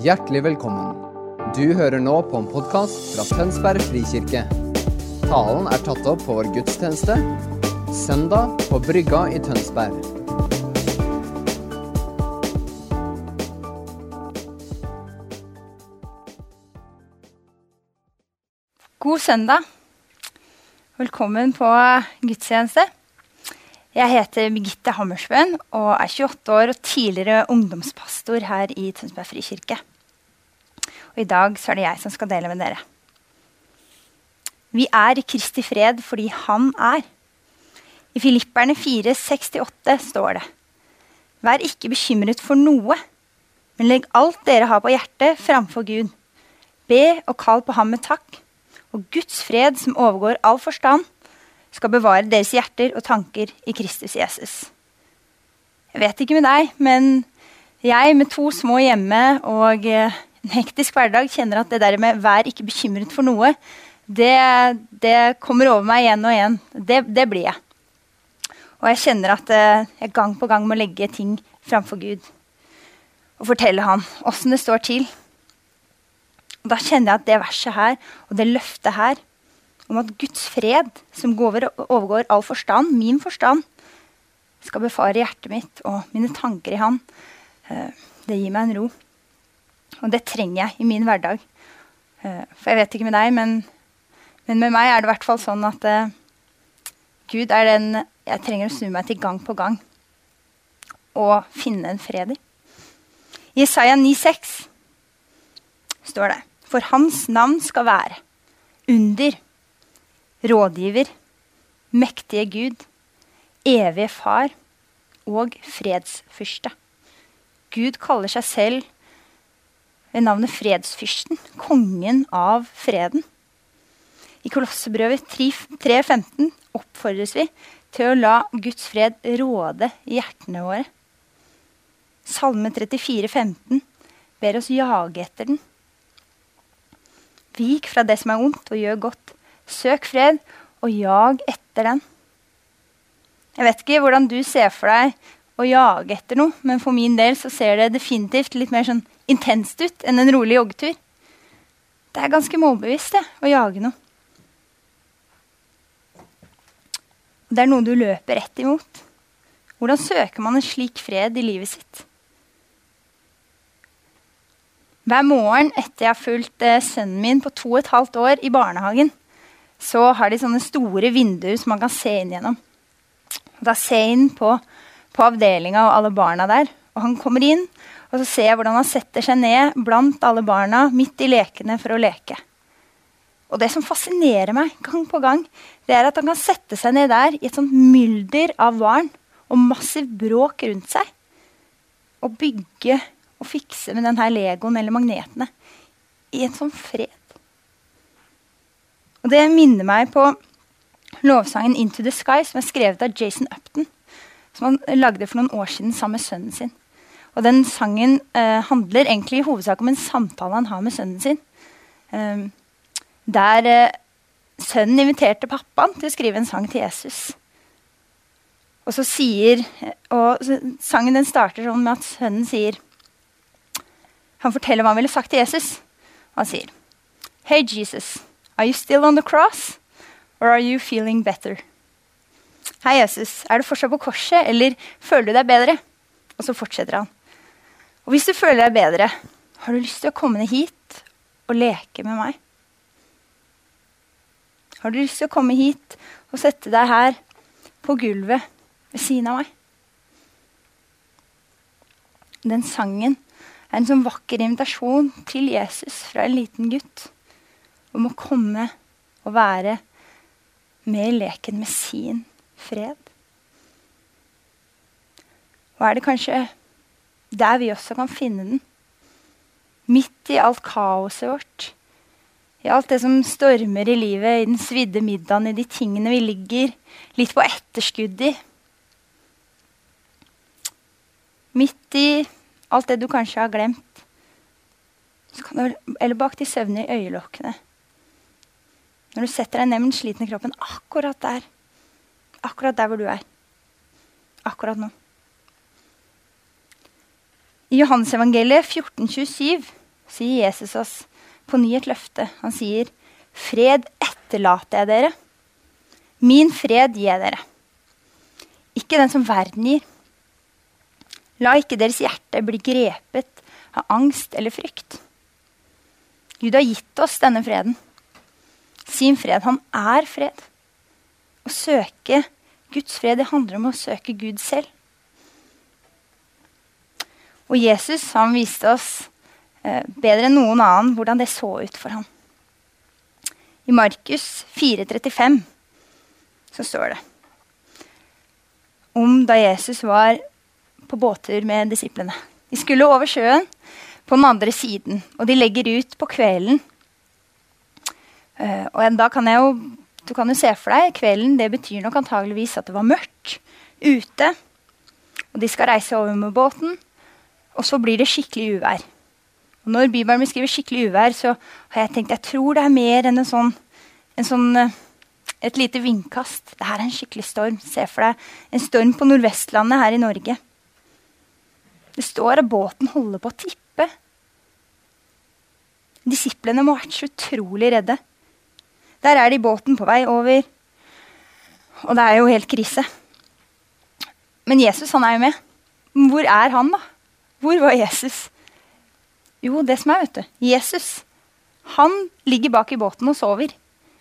Hjertelig velkommen. Du hører nå på en podkast fra Tønsberg frikirke. Talen er tatt opp på vår gudstjeneste søndag på Brygga i Tønsberg. God søndag. Velkommen på gudstjeneste. Jeg heter Birgitte Hammersbøen og er 28 år og tidligere ungdomspastor her i Tønsberg frikirke. Og I dag så er det jeg som skal dele med dere. Vi er i Kristi fred fordi Han er. I Filipperne 4,68 står det Vær ikke bekymret for noe, men legg alt dere har på hjertet, framfor Gud. Be og kall på ham med takk og Guds fred, som overgår all forstand, skal bevare deres hjerter og tanker i Kristus Jesus. Jeg vet ikke med deg, men jeg med to små hjemme og eh, en hektisk hverdag kjenner at det der med 'vær ikke bekymret for noe', det, det kommer over meg igjen og igjen. Det, det, blir jeg. Og jeg kjenner at eh, jeg gang på gang må legge ting framfor Gud og fortelle han åssen det står til. Og Da kjenner jeg at det verset her og det løftet her om at Guds fred, som overgår all forstand, min forstand, skal befare hjertet mitt og mine tanker i Han, eh, det gir meg en ro. Og det trenger jeg i min hverdag. Eh, for jeg vet ikke med deg, men, men med meg er det i hvert fall sånn at uh, Gud er den jeg trenger å snu meg til gang på gang og finne en fred i. I Isaiah 9,6 står det for hans navn skal være under, rådgiver, mektige Gud, evige far og fredsfyrste. Gud kaller seg selv ved navnet fredsfyrsten, kongen av freden. I Kolossebrevet 3.15 oppfordres vi til å la Guds fred råde i hjertene våre. Salme 34, 15 ber oss jage etter den. Vik fra det som er ondt, og gjør godt. Søk fred, og jag etter den. Jeg vet ikke hvordan du ser for deg å jage etter noe, men for min del så ser det definitivt litt mer sånn intenst ut enn en rolig joggetur. Det er ganske målbevisst det, å jage noe. Det er noe du løper rett imot. Hvordan søker man en slik fred i livet sitt? Hver morgen etter jeg har fulgt eh, sønnen min på to og et halvt år i barnehagen, så har de sånne store vinduer som man kan se inn gjennom. Da ser jeg inn på, på avdelinga og alle barna der. Og han kommer inn, og så ser jeg hvordan han setter seg ned blant alle barna midt i lekene for å leke. Og det som fascinerer meg gang på gang, det er at han kan sette seg ned der i et sånt mylder av barn og massivt bråk rundt seg og bygge og fikse med denne legoen eller magnetene i en sånn fred. Og Det minner meg på lovsangen 'Into the Sky', som er skrevet av Jason Upton. Som han lagde for noen år siden sammen med sønnen sin. Og Den sangen eh, handler egentlig i hovedsak om en samtale han har med sønnen sin. Eh, der eh, sønnen inviterte pappaen til å skrive en sang til Jesus. Og så sier, og Sangen den starter sånn med at sønnen sier han forteller hva han ville sagt til Jesus. Han sier, Hey Jesus, are you still on the cross? Or are you feeling better? Hei, Jesus, er du fortsatt på korset, eller føler du deg bedre? Og så fortsetter han. Og hvis du føler deg bedre, har du lyst til å komme ned hit og leke med meg? Har du lyst til å komme hit og sette deg her på gulvet ved siden av meg? Den sangen er en sånn vakker invitasjon til Jesus fra en liten gutt om å komme og være med i leken med sin fred. Og er det kanskje der vi også kan finne den? Midt i alt kaoset vårt. I alt det som stormer i livet, i den svidde middagen, i de tingene vi ligger litt på etterskudd i. Midt i alt det du kanskje har glemt. Du, eller bak de søvnige øyelokkene. Når du setter deg ned med den slitne kroppen akkurat der. Akkurat der hvor du er. Akkurat nå. I Johannesevangeliet 1427 sier Jesus oss på ny et løfte. Han sier, 'Fred etterlater jeg dere. Min fred gir jeg dere.' Ikke den som verden gir. La ikke deres hjerte bli grepet av angst eller frykt. Gud har gitt oss denne freden. Sin fred. Han er fred. Å søke Guds fred det handler om å søke Gud selv. Og Jesus han viste oss eh, bedre enn noen annen hvordan det så ut for ham. I Markus 4,35 så står det om da Jesus var på båttur med disiplene. De skulle over sjøen på den andre siden, og de legger ut på kvelden. Uh, og da kan jeg jo, Du kan jo se for deg kvelden. Det betyr nok antageligvis at det var mørkt ute. Og de skal reise over med båten, og så blir det skikkelig uvær. Og når Bibelen beskriver skikkelig uvær, så har jeg tenkt jeg tror det er mer enn en sånn, en sånn uh, et lite vindkast. Det her er en skikkelig storm. Se for deg en storm på Nordvestlandet her i Norge. Det står at båten holder på å tippe. Disiplene må ha vært så utrolig redde. Der er de i båten på vei over, og det er jo helt krise. Men Jesus han er jo med. Hvor er han, da? Hvor var Jesus? Jo, det som er, vet du. Jesus han ligger bak i båten og sover.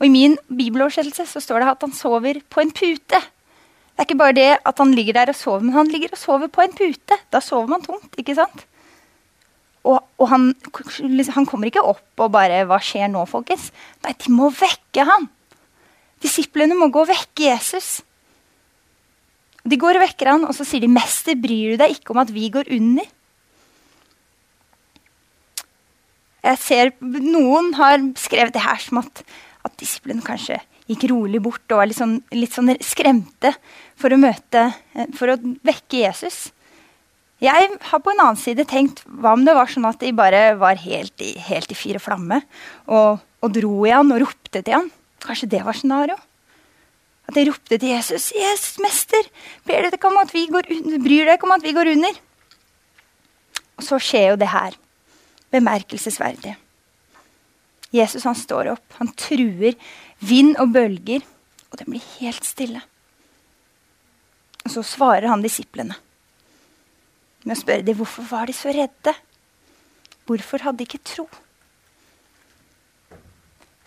Og I min bibeloversettelse så står det at han sover på en pute. Det er ikke bare det at han ligger der og sover, men han ligger og sover på en pute. Da sover man tungt, ikke sant? Og, og han, han, kommer ikke opp og bare 'Hva skjer nå, folkens?' Nei, de må vekke ham. Disiplene må gå og vekke Jesus. De går og vekker han, og så sier de, 'Mester, bryr du deg ikke om at vi går under?' Jeg ser Noen har skrevet det her som at, at disiplene kanskje gikk rolig bort og var litt sånn, litt sånn skremte for å møte, for å vekke Jesus. Jeg har på en annen side tenkt hva om det var sånn at de bare var helt i, helt i fire flamme og, og, dro i han og ropte til han? Kanskje det var scenario? At de ropte til Jesus. 'Jesus, mester, ber dere om at vi går, bryr dere om at vi går under?' Og så skjer jo det her. Bemerkelsesverdig. Jesus han står opp, han truer vind og bølger, og det blir helt stille. Og så svarer han disiplene med å spørre dem hvorfor var de så redde. Hvorfor hadde de ikke tro?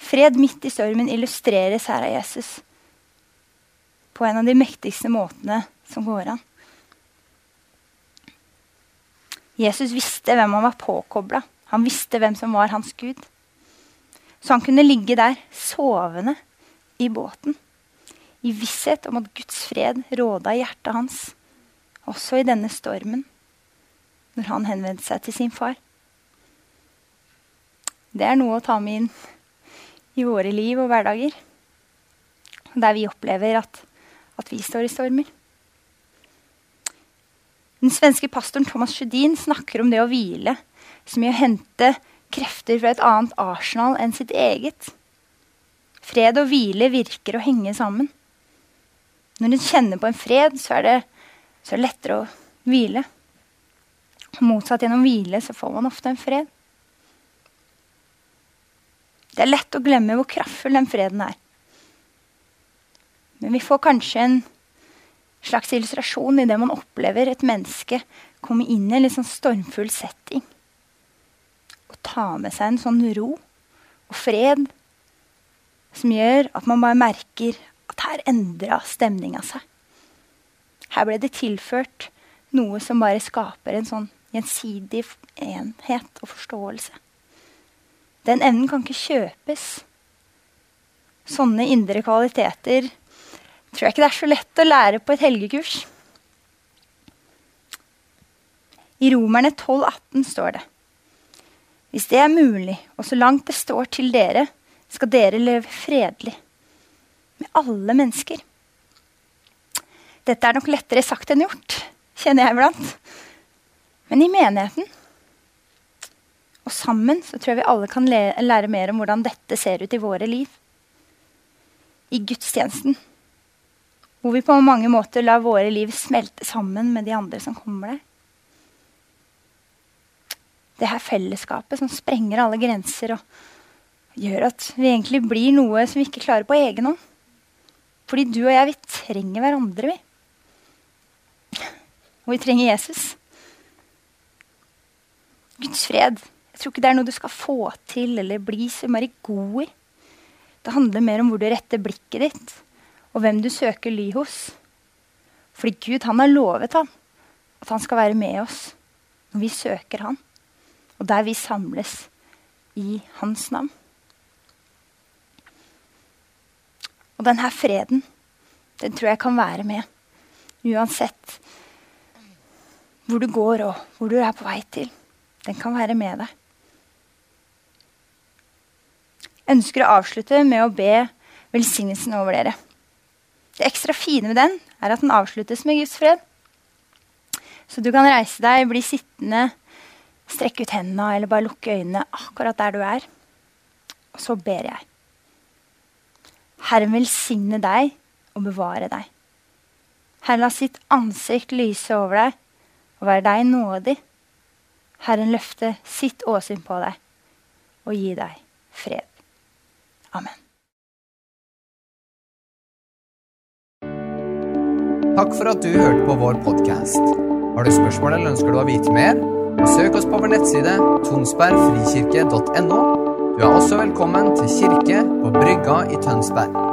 Fred midt i stormen illustreres her av Jesus på en av de mektigste måtene som går an. Jesus visste hvem han var påkobla. Han visste hvem som var hans Gud. Så han kunne ligge der, sovende, i båten, i visshet om at Guds fred råda i hjertet hans, også i denne stormen når han henvendte seg til sin far. Det er noe å ta med inn i våre liv og hverdager. Der vi opplever at, at vi står i stormer. Den svenske pastoren Thomas Sjødin snakker om det å hvile som i å hente krefter fra et annet Arsenal enn sitt eget. Fred og hvile virker å henge sammen. Når en kjenner på en fred, så er det, så er det lettere å hvile. Motsatt gjennom hvile så får man ofte en fred. Det er lett å glemme hvor kraftfull den freden er. Men vi får kanskje en slags illustrasjon i det man opplever et menneske komme inn i en litt sånn stormfull setting. Og ta med seg en sånn ro og fred som gjør at man bare merker at her endra stemninga seg. Her ble det tilført noe som bare skaper en sånn gjensidig enhet og forståelse. Den evnen kan ikke kjøpes. Sånne indre kvaliteter tror jeg ikke det er så lett å lære på et helgekurs. I Romerne 12,18 står det Hvis det er mulig, og så langt det står til dere, skal dere leve fredelig med alle mennesker. Dette er nok lettere sagt enn gjort, kjenner jeg iblant men i menigheten. Og sammen så tror jeg vi alle kan lære mer om hvordan dette ser ut i våre liv. I gudstjenesten. Hvor vi på mange måter lar våre liv smelte sammen med de andre som kommer der. det her fellesskapet som sprenger alle grenser og gjør at vi egentlig blir noe som vi ikke klarer på egen hånd. Fordi du og jeg, vi trenger hverandre, vi. Og vi trenger Jesus. Guds fred. Jeg tror ikke det er noe du skal få til eller bli så innmari god i. Det handler mer om hvor du retter blikket ditt, og hvem du søker ly hos. Fordi Gud han har lovet ham at han skal være med oss når vi søker han, og der vi samles i hans navn. Og denne freden, den tror jeg kan være med uansett hvor du går og hvor du er på vei til. Den kan være med deg. Jeg ønsker å avslutte med å be velsignelsen over dere. Det ekstra fine med den er at den avsluttes med Guds fred. Så du kan reise deg, bli sittende, strekke ut hendene eller bare lukke øynene akkurat der du er. Og så ber jeg. Herren velsigne deg og bevare deg. Herren la sitt ansikt lyse over deg og være deg nådig. Herren løfte sitt åsyn på deg og gi deg fred. Amen. Takk for at du hørte på vår podkast. Har du spørsmål eller ønsker du å vite mer? Søk oss på vår nettside tonsbergfrikirke.no. Du er også velkommen til kirke på Brygga i Tønsberg.